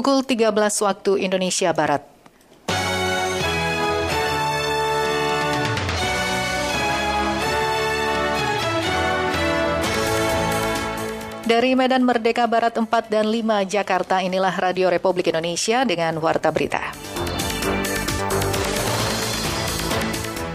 Pukul 13 waktu Indonesia Barat. Dari Medan Merdeka Barat 4 dan 5 Jakarta, inilah Radio Republik Indonesia dengan Warta Berita.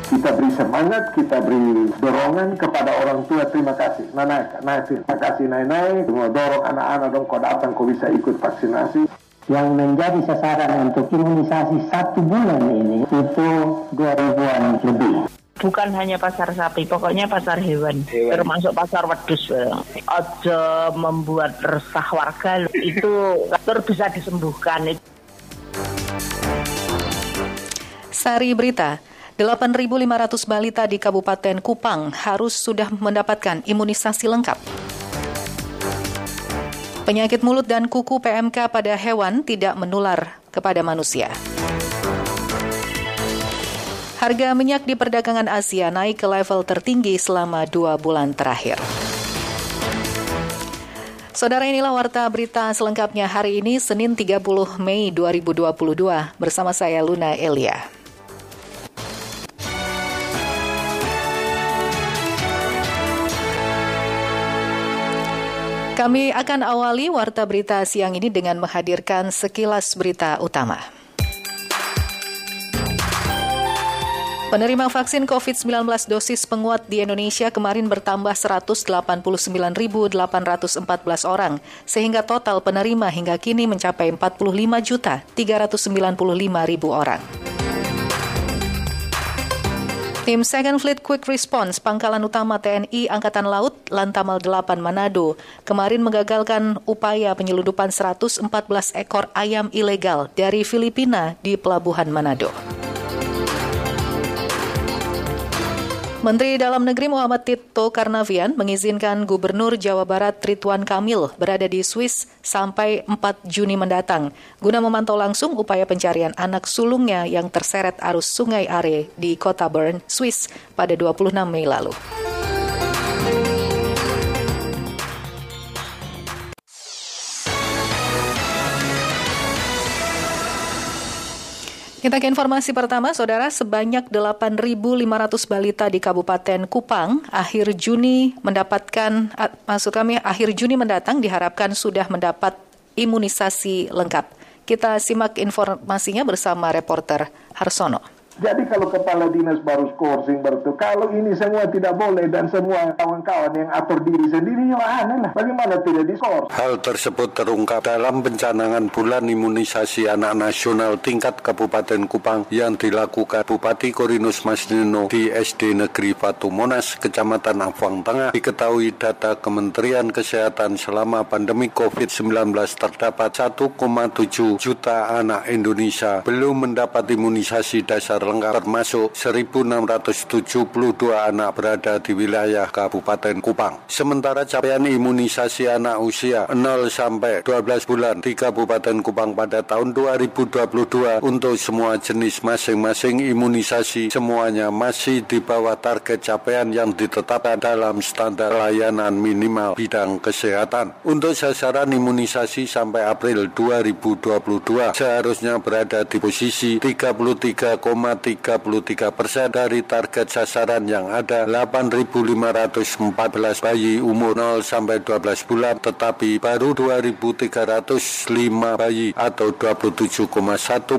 kita beri semangat, kita beri dorongan kepada orang tua. Terima kasih. Nana, nah, terima kasih Nai-Nai. dorong anak-anak dong kau datang, kau bisa ikut vaksinasi. Yang menjadi sasaran untuk imunisasi satu bulan ini itu 2000-an lebih bukan hanya pasar sapi, pokoknya pasar hewan, hewan. termasuk pasar wedus. Aja membuat resah warga itu terus bisa disembuhkan. Sari Berita, 8.500 balita di Kabupaten Kupang harus sudah mendapatkan imunisasi lengkap. Penyakit mulut dan kuku PMK pada hewan tidak menular kepada manusia. Harga minyak di perdagangan Asia naik ke level tertinggi selama dua bulan terakhir. Saudara inilah warta berita selengkapnya hari ini Senin 30 Mei 2022 bersama saya Luna Elia. Kami akan awali warta berita siang ini dengan menghadirkan sekilas berita utama. Penerima vaksin COVID-19 dosis penguat di Indonesia kemarin bertambah 189.814 orang, sehingga total penerima hingga kini mencapai 45.395.000 orang. Tim Second Fleet Quick Response Pangkalan Utama TNI Angkatan Laut Lantamal 8 Manado kemarin mengagalkan upaya penyelundupan 114 ekor ayam ilegal dari Filipina di Pelabuhan Manado. Menteri Dalam Negeri Muhammad Tito Karnavian mengizinkan Gubernur Jawa Barat Ridwan Kamil berada di Swiss sampai 4 Juni mendatang guna memantau langsung upaya pencarian anak sulungnya yang terseret arus Sungai Are di kota Bern, Swiss pada 26 Mei lalu. Kita ke informasi pertama, Saudara, sebanyak 8.500 balita di Kabupaten Kupang akhir Juni mendapatkan, maksud kami akhir Juni mendatang diharapkan sudah mendapat imunisasi lengkap. Kita simak informasinya bersama reporter Harsono. Jadi kalau kepala dinas baru skorsing baru itu, kalau ini semua tidak boleh dan semua kawan-kawan yang atur diri sendiri, ya aneh lah. Bagaimana tidak diskors? Hal tersebut terungkap dalam pencanangan bulan imunisasi anak nasional tingkat Kabupaten Kupang yang dilakukan Bupati Korinus Masnino di SD Negeri Batu Monas, Kecamatan Afang Tengah. Diketahui data Kementerian Kesehatan selama pandemi COVID-19 terdapat 1,7 juta anak Indonesia belum mendapat imunisasi dasar lengkap termasuk 1.672 anak berada di wilayah Kabupaten Kupang. Sementara capaian imunisasi anak usia 0 sampai 12 bulan di Kabupaten Kupang pada tahun 2022 untuk semua jenis masing-masing imunisasi semuanya masih di bawah target capaian yang ditetapkan dalam standar layanan minimal bidang kesehatan. Untuk sasaran imunisasi sampai April 2022 seharusnya berada di posisi 33, 33 persen dari target sasaran yang ada 8.514 bayi umur 0 sampai 12 bulan tetapi baru 2.305 bayi atau 27,1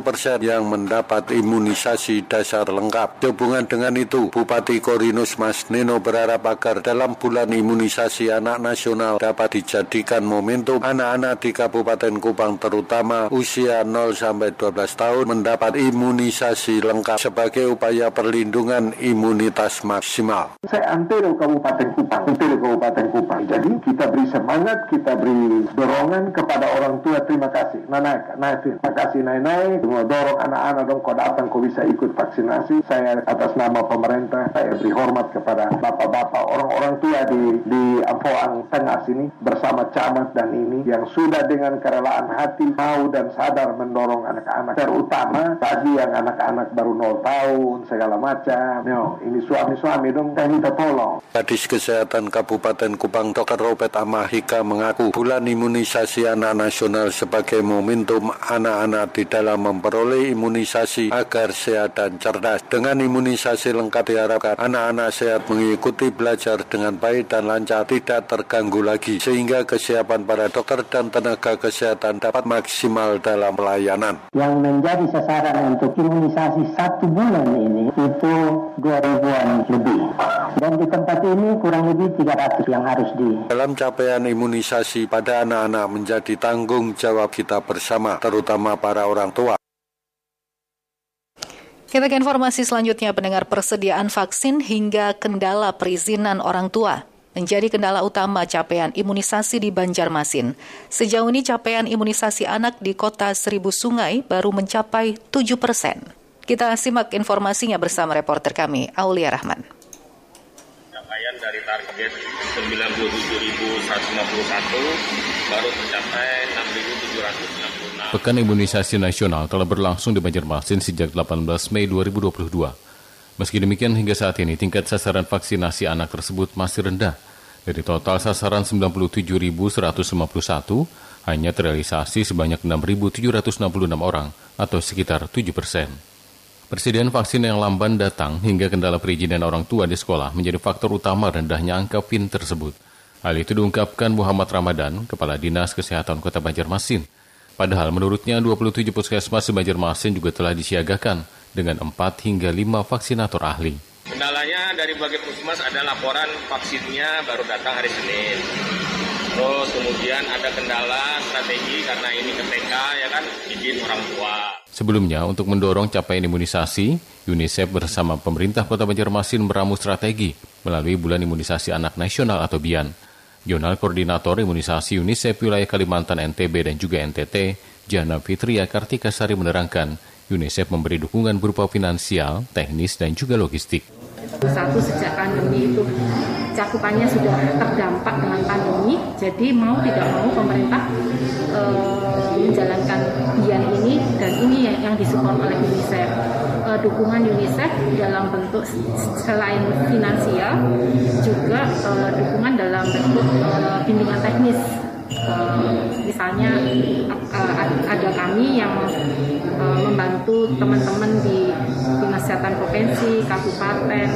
persen yang mendapat imunisasi dasar lengkap. Sehubungan dengan itu, Bupati Korinus Mas Nino berharap agar dalam bulan imunisasi anak nasional dapat dijadikan momentum anak-anak di Kabupaten Kupang terutama usia 0 sampai 12 tahun mendapat imunisasi lengkap lengkap sebagai upaya perlindungan imunitas maksimal. Saya antero Kabupaten Kupang, antero Kabupaten Kupang. Jadi kita beri semangat, kita beri dorongan kepada orang tua. Terima kasih. Nana, nah, terima kasih Nai-Nai. Dorong anak-anak dong kau datang kau bisa ikut vaksinasi. Saya atas nama pemerintah, saya beri hormat kepada bapak-bapak orang-orang tua di di Ampoang Tengah sini bersama camat dan ini yang sudah dengan kerelaan hati mau dan sadar mendorong anak-anak terutama bagi yang anak-anak baru nol tahun segala macam. Yo, ini suami-suami dong saya minta tolong. Kadis Kesehatan Kabupaten Kupang Dr. Robert Amahika mengaku bulan imunisasi anak nasional sebagai momentum anak-anak di dalam memperoleh imunisasi agar sehat dan cerdas. Dengan imunisasi lengkap diharapkan anak-anak sehat mengikuti belajar dengan baik dan lancar tidak terganggu lagi sehingga kesiapan para dokter dan tenaga kesehatan dapat maksimal dalam pelayanan. Yang menjadi sasaran untuk imunisasi satu bulan ini itu 2000-an lebih. Dan di tempat ini kurang lebih 300 yang harus di. Dalam capaian imunisasi pada anak-anak menjadi tanggung jawab kita bersama, terutama para orang tua. Kita ke informasi selanjutnya, pendengar persediaan vaksin hingga kendala perizinan orang tua menjadi kendala utama capaian imunisasi di Banjarmasin. Sejauh ini capaian imunisasi anak di kota Seribu Sungai baru mencapai 7 persen. Kita simak informasinya bersama reporter kami, Aulia Rahman. Capaian dari target 97.151 baru tercapai 6.766. Pekan Imunisasi Nasional telah berlangsung di Banjarmasin sejak 18 Mei 2022. Meski demikian, hingga saat ini tingkat sasaran vaksinasi anak tersebut masih rendah. Dari total sasaran 97.151, hanya terrealisasi sebanyak 6.766 orang atau sekitar 7 persen. Persediaan vaksin yang lamban datang hingga kendala perizinan orang tua di sekolah menjadi faktor utama rendahnya angka PIN tersebut. Hal itu diungkapkan Muhammad Ramadan, Kepala Dinas Kesehatan Kota Banjarmasin. Padahal menurutnya 27 puskesmas di Banjarmasin juga telah disiagakan dengan 4 hingga 5 vaksinator ahli. Kendalanya dari bagian puskesmas ada laporan vaksinnya baru datang hari Senin. Terus kemudian ada kendala strategi karena ini ke TK ya kan izin orang tua. Sebelumnya, untuk mendorong capaian imunisasi, UNICEF bersama pemerintah Kota Banjarmasin meramu strategi melalui Bulan Imunisasi Anak Nasional atau BIAN. Jurnal Koordinator Imunisasi UNICEF Wilayah Kalimantan NTB dan juga NTT, Jana Fitria Kartika Sari menerangkan, UNICEF memberi dukungan berupa finansial, teknis, dan juga logistik. Satu sejak pandemi itu cakupannya sudah terdampak dengan pandemi, jadi mau tidak mau pemerintah e, menjalankan bian ini dan ini yang, yang disupport oleh UNICEF. E, dukungan UNICEF dalam bentuk selain finansial juga e, dukungan dalam bentuk e, bimbingan teknis misalnya ada kami yang membantu teman-teman di dinas kesehatan provinsi, kabupaten,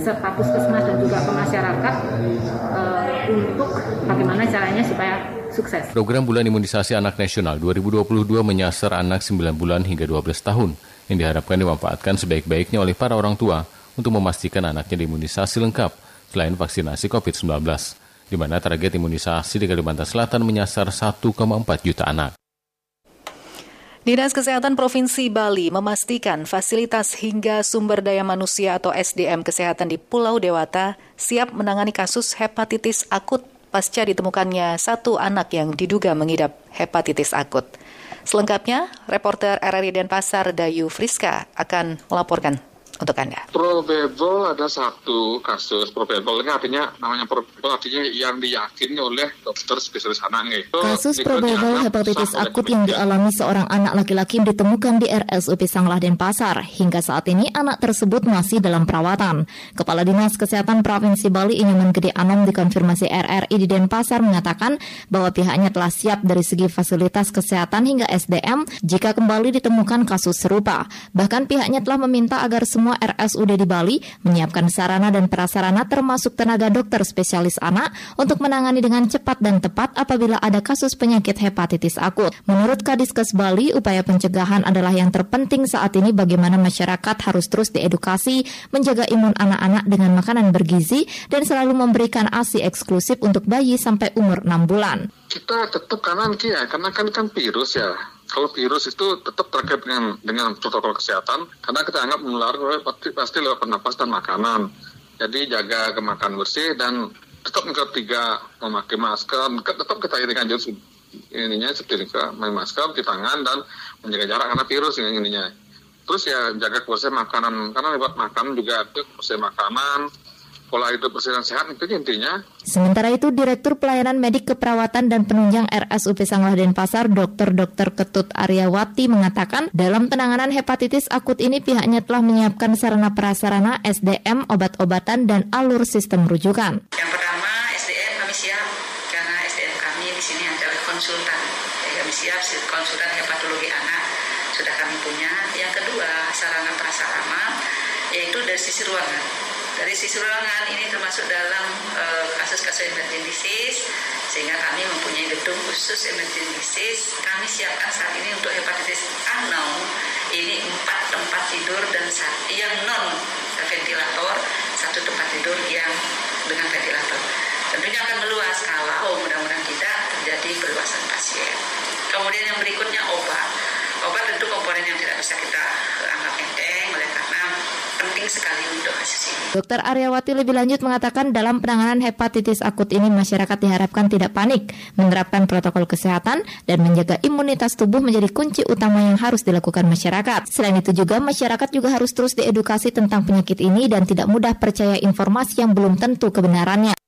serta puskesmas dan juga ke masyarakat untuk bagaimana caranya supaya sukses. Program Bulan Imunisasi Anak Nasional 2022 menyasar anak 9 bulan hingga 12 tahun yang diharapkan dimanfaatkan sebaik-baiknya oleh para orang tua untuk memastikan anaknya diimunisasi lengkap selain vaksinasi COVID-19 di mana target imunisasi di Kalimantan Selatan menyasar 1,4 juta anak. Dinas Kesehatan Provinsi Bali memastikan fasilitas hingga sumber daya manusia atau SDM kesehatan di Pulau Dewata siap menangani kasus hepatitis akut pasca ditemukannya satu anak yang diduga mengidap hepatitis akut. Selengkapnya, reporter RRI Denpasar Dayu Friska akan melaporkan untuk Anda? Probable ada satu kasus probable ini artinya namanya probable artinya yang diyakini oleh dokter spesialis anak nih. Kasus probable hepatitis akut yang dialami seorang anak laki-laki ditemukan di RSUP Sanglah Denpasar. Hingga saat ini anak tersebut masih dalam perawatan. Kepala Dinas Kesehatan Provinsi Bali Inyoman Gede Anom dikonfirmasi RRI di Denpasar mengatakan bahwa pihaknya telah siap dari segi fasilitas kesehatan hingga SDM jika kembali ditemukan kasus serupa. Bahkan pihaknya telah meminta agar semua semua RSUD di Bali menyiapkan sarana dan prasarana termasuk tenaga dokter spesialis anak untuk menangani dengan cepat dan tepat apabila ada kasus penyakit hepatitis akut. Menurut Kadiskes Bali, upaya pencegahan adalah yang terpenting saat ini bagaimana masyarakat harus terus diedukasi, menjaga imun anak-anak dengan makanan bergizi, dan selalu memberikan ASI eksklusif untuk bayi sampai umur 6 bulan. Kita tetap kanan ya, karena kan kan virus ya kalau virus itu tetap terkait dengan dengan protokol kesehatan karena kita anggap menular pasti, pasti lewat pernapas dan makanan. Jadi jaga kemakan bersih dan tetap ketiga memakai masker, tetap kita irikan jauh ininya setirika memakai masker di tangan dan menjaga jarak karena virus ini ininya. Terus ya jaga kebersihan makanan karena lewat makan juga itu kebersihan makanan pola hidup bersih dan sehat itu intinya. Sementara itu, Direktur Pelayanan Medik Keperawatan dan Penunjang RSUP Sanglah Denpasar, Dr. Dr. Ketut Aryawati mengatakan, dalam penanganan hepatitis akut ini pihaknya telah menyiapkan sarana prasarana SDM, obat-obatan, dan alur sistem rujukan. Yang pertama, SDM kami siap karena SDM kami di sini adalah konsultan. Jadi kami siap konsultan hepatologi anak sudah kami punya. Yang kedua, sarana prasarana yaitu dari sisi ruangan. Dari sisi ruangan ini termasuk dalam kasus-kasus uh, emergency disease sehingga kami mempunyai gedung khusus emergency disease. Kami siapkan saat ini untuk hepatitis unknown ini empat tempat tidur dan yang non ventilator, satu tempat tidur yang dengan ventilator. Tentunya akan meluas kalau mudah-mudahan tidak terjadi perluasan pasien. Kemudian yang berikutnya obat. Obat tentu komponen yang tidak bisa kita anggap enteng oleh karena penting sekali untuk kasus ini. Dokter Aryawati lebih lanjut mengatakan dalam penanganan hepatitis akut ini masyarakat diharapkan tidak panik, menerapkan protokol kesehatan dan menjaga imunitas tubuh menjadi kunci utama yang harus dilakukan masyarakat. Selain itu juga masyarakat juga harus terus diedukasi tentang penyakit ini dan tidak mudah percaya informasi yang belum tentu kebenarannya.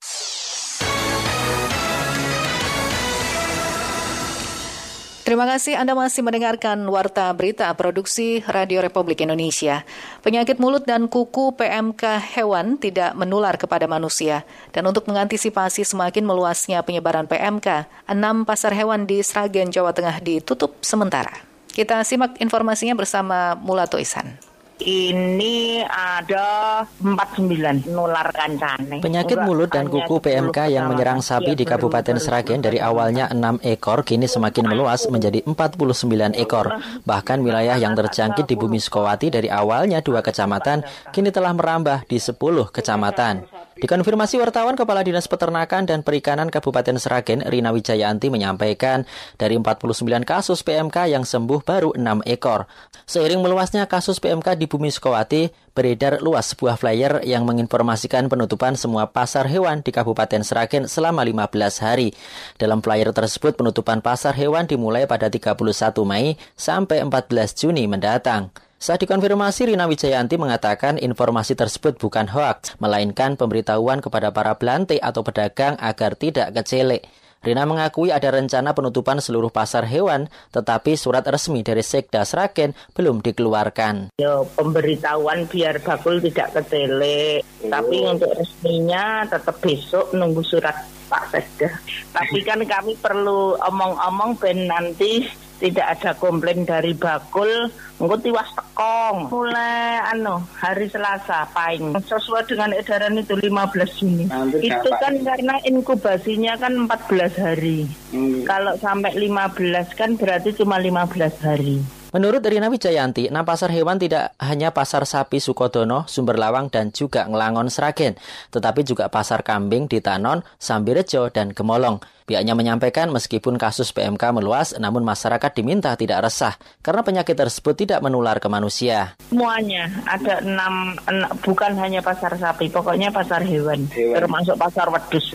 Terima kasih Anda masih mendengarkan Warta Berita Produksi Radio Republik Indonesia. Penyakit mulut dan kuku PMK hewan tidak menular kepada manusia. Dan untuk mengantisipasi semakin meluasnya penyebaran PMK, enam pasar hewan di Sragen, Jawa Tengah ditutup sementara. Kita simak informasinya bersama Mulato Isan ini ada 49 nular kancane. Penyakit mulut dan kuku PMK yang menyerang sapi di Kabupaten Sragen dari awalnya 6 ekor kini semakin meluas menjadi 49 ekor. Bahkan wilayah yang terjangkit di Bumi Sukowati dari awalnya dua kecamatan kini telah merambah di 10 kecamatan. Dikonfirmasi wartawan Kepala Dinas Peternakan dan Perikanan Kabupaten Sragen, Rina Wijayanti menyampaikan dari 49 kasus PMK yang sembuh baru 6 ekor. Seiring meluasnya kasus PMK di Bumi Sukowati, beredar luas sebuah flyer yang menginformasikan penutupan semua pasar hewan di Kabupaten Sragen selama 15 hari. Dalam flyer tersebut penutupan pasar hewan dimulai pada 31 Mei sampai 14 Juni mendatang. Saat dikonfirmasi, Rina Wijayanti mengatakan informasi tersebut bukan hoaks, melainkan pemberitahuan kepada para belantik atau pedagang agar tidak kecelek. Rina mengakui ada rencana penutupan seluruh pasar hewan, tetapi surat resmi dari Sekda Sragen belum dikeluarkan. Yo, pemberitahuan biar bakul tidak kecelek, oh. tapi untuk resminya tetap besok nunggu surat Pak Sekda. Tapi kan kami perlu omong-omong ben nanti tidak ada komplain dari bakul engko tiwas tekong. Mulai anu hari Selasa paing sesuai dengan edaran itu 15 Juni. Itu kan karena inkubasinya kan 14 hari. Hmm. kalau sampai 15 kan berarti cuma 15 hari. Menurut Rina Wijayanti, enam pasar hewan tidak hanya pasar sapi Sukodono, Sumber Lawang, dan juga Ngelangon Sragen, tetapi juga pasar kambing di Tanon, Sambirejo, dan Gemolong. Pihaknya menyampaikan meskipun kasus PMK meluas, namun masyarakat diminta tidak resah karena penyakit tersebut tidak menular ke manusia. Semuanya ada enam, enam bukan hanya pasar sapi, pokoknya pasar hewan, hewan. termasuk pasar wedus.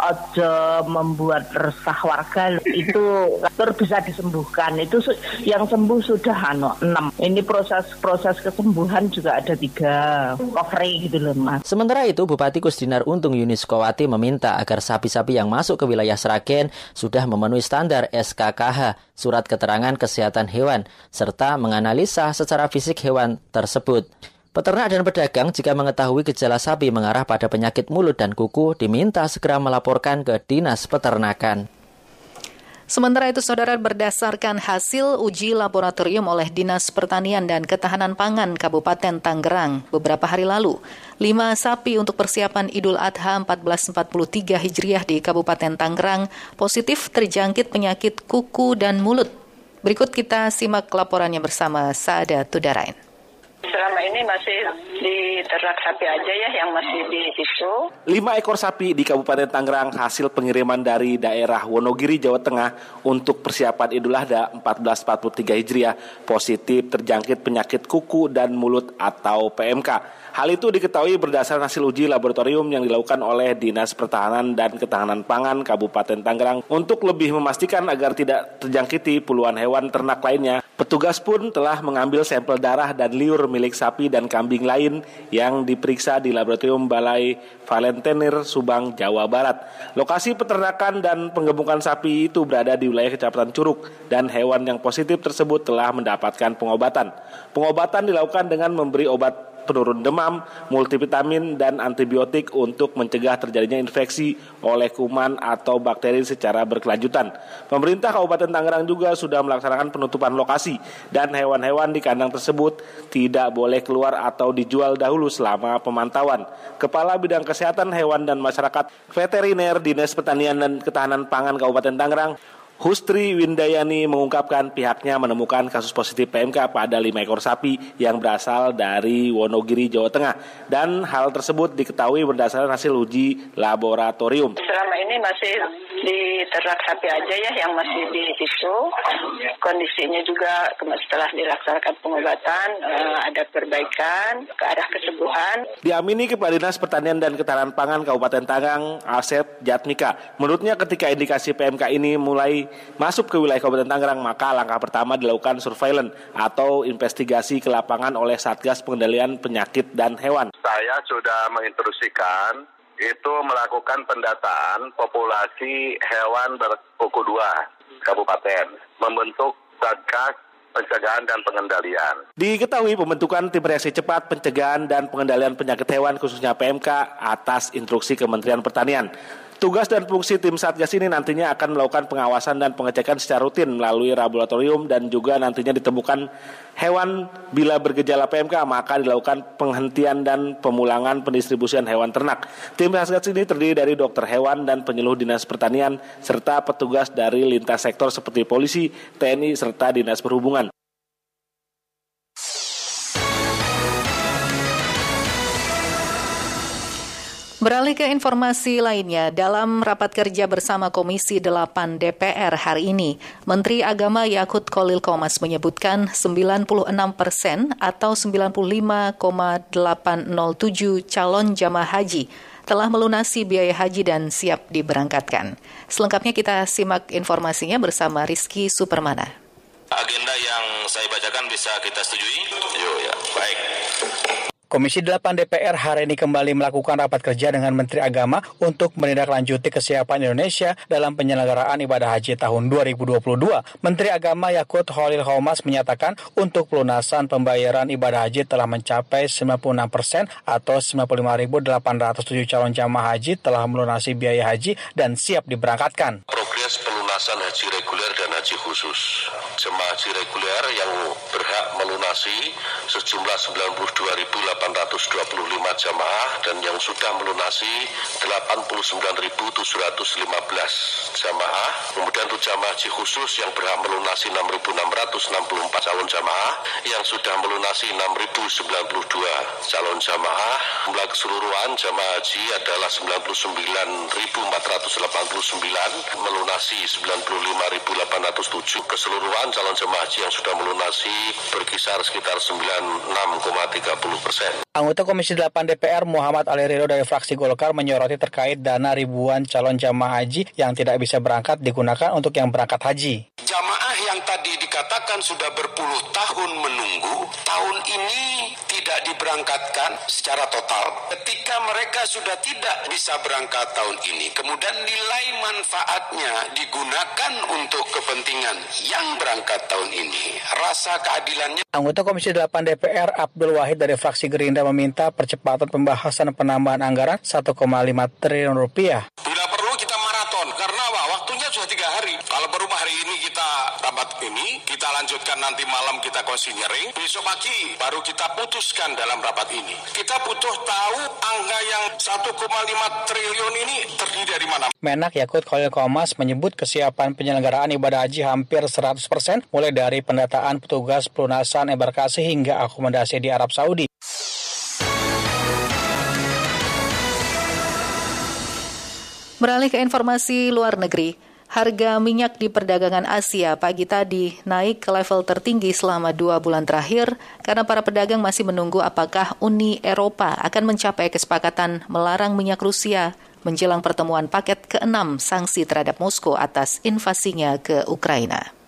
Ojo membuat resah warga itu terus bisa disembuhkan. Itu yang sembuh sudah ano, enam. Ini proses proses kesembuhan juga ada tiga covery gitu loh mas. Sementara itu Bupati Kusdinar Untung Yunis Kowati meminta agar sapi-sapi yang masuk ke wilayah Sragen sudah memenuhi standar SKKH, Surat Keterangan Kesehatan Hewan, serta menganalisa secara fisik hewan tersebut. Peternak dan pedagang jika mengetahui gejala sapi mengarah pada penyakit mulut dan kuku diminta segera melaporkan ke Dinas Peternakan. Sementara itu, saudara berdasarkan hasil uji laboratorium oleh Dinas Pertanian dan Ketahanan Pangan Kabupaten Tangerang beberapa hari lalu, lima sapi untuk persiapan Idul Adha 1443 Hijriah di Kabupaten Tangerang positif terjangkit penyakit kuku dan mulut. Berikut kita simak laporannya bersama Saada Tudarain. Selama ini masih di ternak sapi aja ya yang masih di situ. Lima ekor sapi di Kabupaten Tangerang hasil pengiriman dari daerah Wonogiri, Jawa Tengah untuk persiapan Idul Adha 1443 Hijriah positif terjangkit penyakit kuku dan mulut atau PMK. Hal itu diketahui berdasarkan hasil uji laboratorium yang dilakukan oleh Dinas Pertahanan dan Ketahanan Pangan Kabupaten Tangerang untuk lebih memastikan agar tidak terjangkiti puluhan hewan ternak lainnya. Petugas pun telah mengambil sampel darah dan liur milik sapi dan kambing lain yang diperiksa di Laboratorium Balai Valentenir, Subang, Jawa Barat. Lokasi peternakan dan penggemukan sapi itu berada di wilayah Kecamatan Curug dan hewan yang positif tersebut telah mendapatkan pengobatan. Pengobatan dilakukan dengan memberi obat penurun demam, multivitamin, dan antibiotik untuk mencegah terjadinya infeksi oleh kuman atau bakteri secara berkelanjutan. Pemerintah Kabupaten Tangerang juga sudah melaksanakan penutupan lokasi dan hewan-hewan di kandang tersebut tidak boleh keluar atau dijual dahulu selama pemantauan. Kepala Bidang Kesehatan Hewan dan Masyarakat Veteriner Dinas Pertanian dan Ketahanan Pangan Kabupaten Tangerang Hustri Windayani mengungkapkan pihaknya menemukan kasus positif PMK pada lima ekor sapi yang berasal dari Wonogiri, Jawa Tengah. Dan hal tersebut diketahui berdasarkan hasil uji laboratorium. Selama ini masih di ternak sapi aja ya yang masih di situ. Kondisinya juga setelah dilaksanakan pengobatan eh, ada perbaikan ke arah kesembuhan. Diamini Kepala Dinas Pertanian dan Ketahanan Pangan Kabupaten Tangerang, Asep Jatmika. Menurutnya ketika indikasi PMK ini mulai masuk ke wilayah Kabupaten Tangerang, maka langkah pertama dilakukan surveillance atau investigasi ke lapangan oleh Satgas Pengendalian Penyakit dan Hewan. Saya sudah menginstruksikan itu melakukan pendataan populasi hewan berkuku dua kabupaten, membentuk satgas pencegahan dan pengendalian. Diketahui pembentukan tim reaksi cepat pencegahan dan pengendalian penyakit hewan khususnya PMK atas instruksi Kementerian Pertanian. Tugas dan fungsi tim Satgas ini nantinya akan melakukan pengawasan dan pengecekan secara rutin melalui laboratorium dan juga nantinya ditemukan hewan bila bergejala PMK maka dilakukan penghentian dan pemulangan pendistribusian hewan ternak. Tim Satgas ini terdiri dari dokter hewan dan penyuluh dinas pertanian serta petugas dari lintas sektor seperti polisi, TNI serta dinas perhubungan. Beralih ke informasi lainnya, dalam rapat kerja bersama Komisi 8 DPR hari ini, Menteri Agama Yakut Kolil Komas menyebutkan 96 persen atau 95,807 calon jamaah haji telah melunasi biaya haji dan siap diberangkatkan. Selengkapnya kita simak informasinya bersama Rizky Supermana. Agenda yang saya bacakan bisa kita setujui? Yuk ya, baik. Komisi 8 DPR hari ini kembali melakukan rapat kerja dengan Menteri Agama untuk menindaklanjuti kesiapan Indonesia dalam penyelenggaraan ibadah haji tahun 2022. Menteri Agama Yakut Holil Homas menyatakan untuk pelunasan pembayaran ibadah haji telah mencapai 96 persen atau 95.807 calon jamaah haji telah melunasi biaya haji dan siap diberangkatkan. Progres pelunasan haji reguler dan haji khusus. Jemaah haji reguler yang berhak melunasi sejumlah 92.800 825 jamaah dan yang sudah melunasi 89.715 jamaah. Kemudian untuk jamaah haji khusus yang berhak melunasi 6.664 calon jamaah yang sudah melunasi 6.092 calon jamaah. Jumlah keseluruhan jamaah haji adalah 99.489 melunasi 95.807 keseluruhan calon jamaah haji yang sudah melunasi berkisar sekitar 96,30 persen. Anggota Komisi 8 DPR Muhammad Ali Ridho dari fraksi Golkar menyoroti terkait dana ribuan calon jamaah haji yang tidak bisa berangkat digunakan untuk yang berangkat haji. Jamaah yang tadi dikatakan sudah berpuluh tahun menunggu, tahun ini tidak diberangkatkan secara total. Ketika mereka sudah tidak bisa berangkat tahun ini, kemudian nilai manfaatnya digunakan untuk kepentingan yang berangkat tahun ini, rasa keadilannya. Anggota Komisi 8 DPR Abdul Wahid dari fraksi Gerindra meminta percepatan pembahasan penambahan anggaran 1,5 triliun rupiah. Lanjutkan nanti malam kita konsinyering, besok pagi baru kita putuskan dalam rapat ini. Kita butuh tahu angka yang 1,5 triliun ini terdiri dari mana. Menak Yakut Khalil Komas menyebut kesiapan penyelenggaraan ibadah haji hampir 100% mulai dari pendataan petugas pelunasan embarkasi hingga akomodasi di Arab Saudi. Beralih ke informasi luar negeri, harga minyak di perdagangan Asia pagi tadi naik ke level tertinggi selama dua bulan terakhir karena para pedagang masih menunggu apakah Uni Eropa akan mencapai kesepakatan melarang minyak Rusia menjelang pertemuan paket ke-6 sanksi terhadap Moskow atas invasinya ke Ukraina.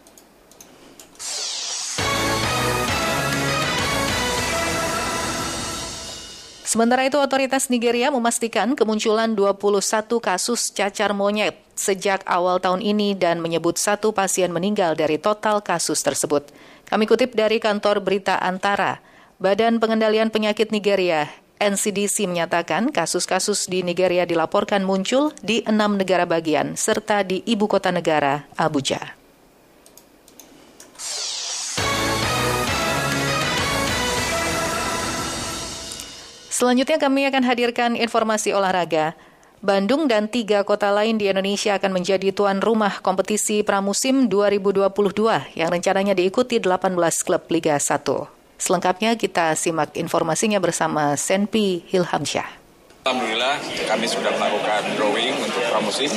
Sementara itu, otoritas Nigeria memastikan kemunculan 21 kasus cacar monyet sejak awal tahun ini dan menyebut satu pasien meninggal dari total kasus tersebut. Kami kutip dari kantor berita Antara, Badan Pengendalian Penyakit Nigeria NCDC menyatakan kasus-kasus di Nigeria dilaporkan muncul di enam negara bagian serta di ibu kota negara, Abuja. Selanjutnya kami akan hadirkan informasi olahraga. Bandung dan tiga kota lain di Indonesia akan menjadi tuan rumah kompetisi pramusim 2022 yang rencananya diikuti 18 klub Liga 1. Selengkapnya kita simak informasinya bersama Senpi Hilhamsyah. Alhamdulillah kami sudah melakukan drawing untuk pramusim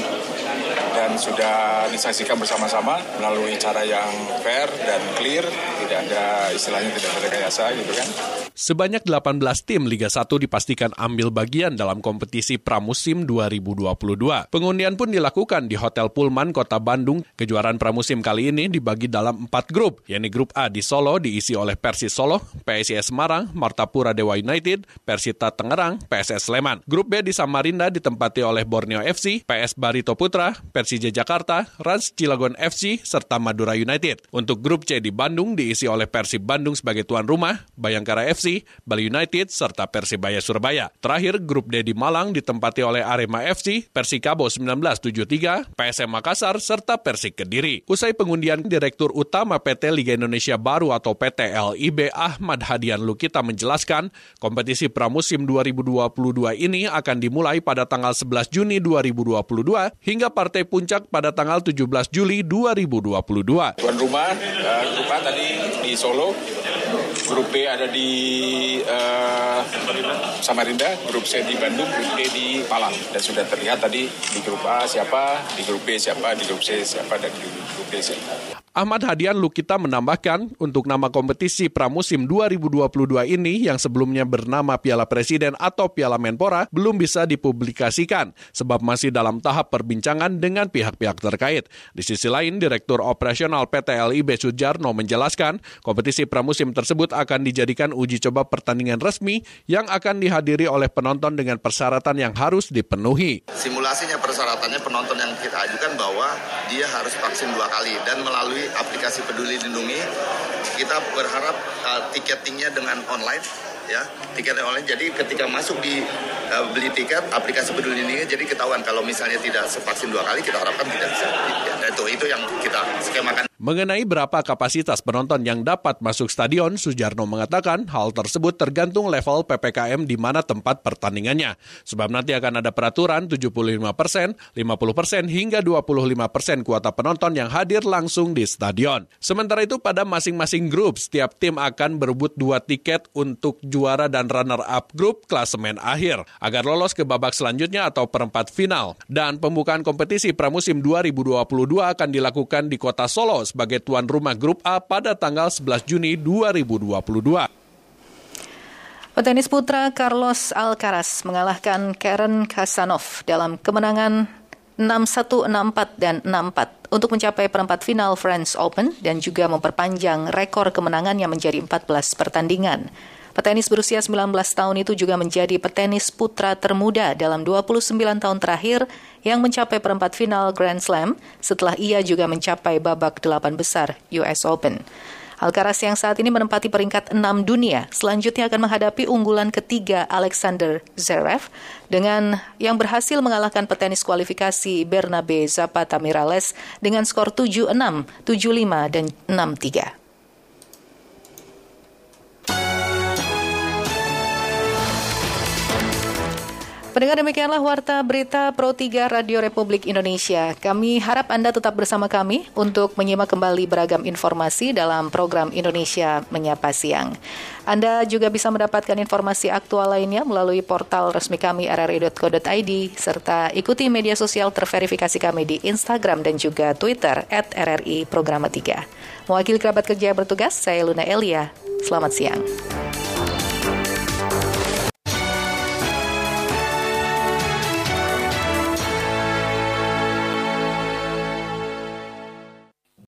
sudah disaksikan bersama-sama melalui cara yang fair dan clear, tidak ada istilahnya tidak ada rekayasa gitu kan. Sebanyak 18 tim Liga 1 dipastikan ambil bagian dalam kompetisi pramusim 2022. Pengundian pun dilakukan di Hotel Pullman Kota Bandung. Kejuaraan pramusim kali ini dibagi dalam empat grup, yakni grup A di Solo diisi oleh Persis Solo, PSIS Semarang, Martapura Dewa United, Persita Tangerang, PSS Sleman. Grup B di Samarinda ditempati oleh Borneo FC, PS Barito Putra, Persija Jakarta, Rans Cilegon FC, serta Madura United. Untuk grup C di Bandung diisi oleh Persib Bandung sebagai tuan rumah, Bayangkara FC, Bali United, serta Persibaya Surabaya. Terakhir, grup D di Malang ditempati oleh Arema FC, Persikabo 1973, PSM Makassar, serta Persik Kediri. Usai pengundian Direktur Utama PT Liga Indonesia Baru atau PT LIB Ahmad Hadian Lukita menjelaskan, kompetisi pramusim 2022 ini akan dimulai pada tanggal 11 Juni 2022 hingga partai puncak pada tanggal 17 Juli 2022. Tuan rumah, uh, tadi di Solo, grup B ada di uh, Samarinda, grup C di Bandung, grup D di Palang. Dan sudah terlihat tadi di grup A siapa, di grup B siapa, di grup C siapa, dan di grup D siapa. Ahmad Hadian Lukita menambahkan, untuk nama kompetisi pramusim 2022 ini yang sebelumnya bernama Piala Presiden atau Piala Menpora belum bisa dipublikasikan sebab masih dalam tahap perbincangan dengan pihak-pihak terkait. Di sisi lain, Direktur Operasional PT LIB Sujarno menjelaskan, kompetisi pramusim tersebut akan dijadikan uji coba pertandingan resmi yang akan dihadiri oleh penonton dengan persyaratan yang harus dipenuhi. Simulasinya persyaratannya penonton yang kita ajukan bahwa dia harus vaksin dua kali dan melalui aplikasi Peduli Lindungi. Kita berharap uh, tiketingnya dengan online ya. Tiket online. Jadi ketika masuk di uh, beli tiket aplikasi peduli lindungi jadi ketahuan kalau misalnya tidak sevaksin dua kali kita harapkan tidak bisa. Ya, itu itu yang kita skemakan Mengenai berapa kapasitas penonton yang dapat masuk stadion, Sujarno mengatakan hal tersebut tergantung level PPKM di mana tempat pertandingannya. Sebab nanti akan ada peraturan 75 persen, 50 persen hingga 25 persen kuota penonton yang hadir langsung di stadion. Sementara itu pada masing-masing grup, setiap tim akan berebut dua tiket untuk juara dan runner-up grup klasemen akhir agar lolos ke babak selanjutnya atau perempat final. Dan pembukaan kompetisi pramusim 2022 akan dilakukan di kota Solo sebagai tuan rumah grup A pada tanggal 11 Juni 2022. Petenis putra Carlos Alcaraz mengalahkan Karen Kasanov dalam kemenangan 6-1, 6-4, dan 6-4 untuk mencapai perempat final French Open dan juga memperpanjang rekor kemenangannya menjadi 14 pertandingan. Petenis berusia 19 tahun itu juga menjadi petenis putra termuda dalam 29 tahun terakhir yang mencapai perempat final Grand Slam setelah ia juga mencapai babak delapan besar US Open. Alcaraz yang saat ini menempati peringkat 6 dunia selanjutnya akan menghadapi unggulan ketiga Alexander Zverev dengan yang berhasil mengalahkan petenis kualifikasi Bernabe Zapata Miralles dengan skor 7-6, 7-5, dan 6-3. Pendengar demikianlah Warta Berita Pro 3 Radio Republik Indonesia. Kami harap Anda tetap bersama kami untuk menyimak kembali beragam informasi dalam program Indonesia Menyapa Siang. Anda juga bisa mendapatkan informasi aktual lainnya melalui portal resmi kami rri.co.id serta ikuti media sosial terverifikasi kami di Instagram dan juga Twitter at RRI Programa 3. Mewakili kerabat kerja bertugas, saya Luna Elia. Selamat siang.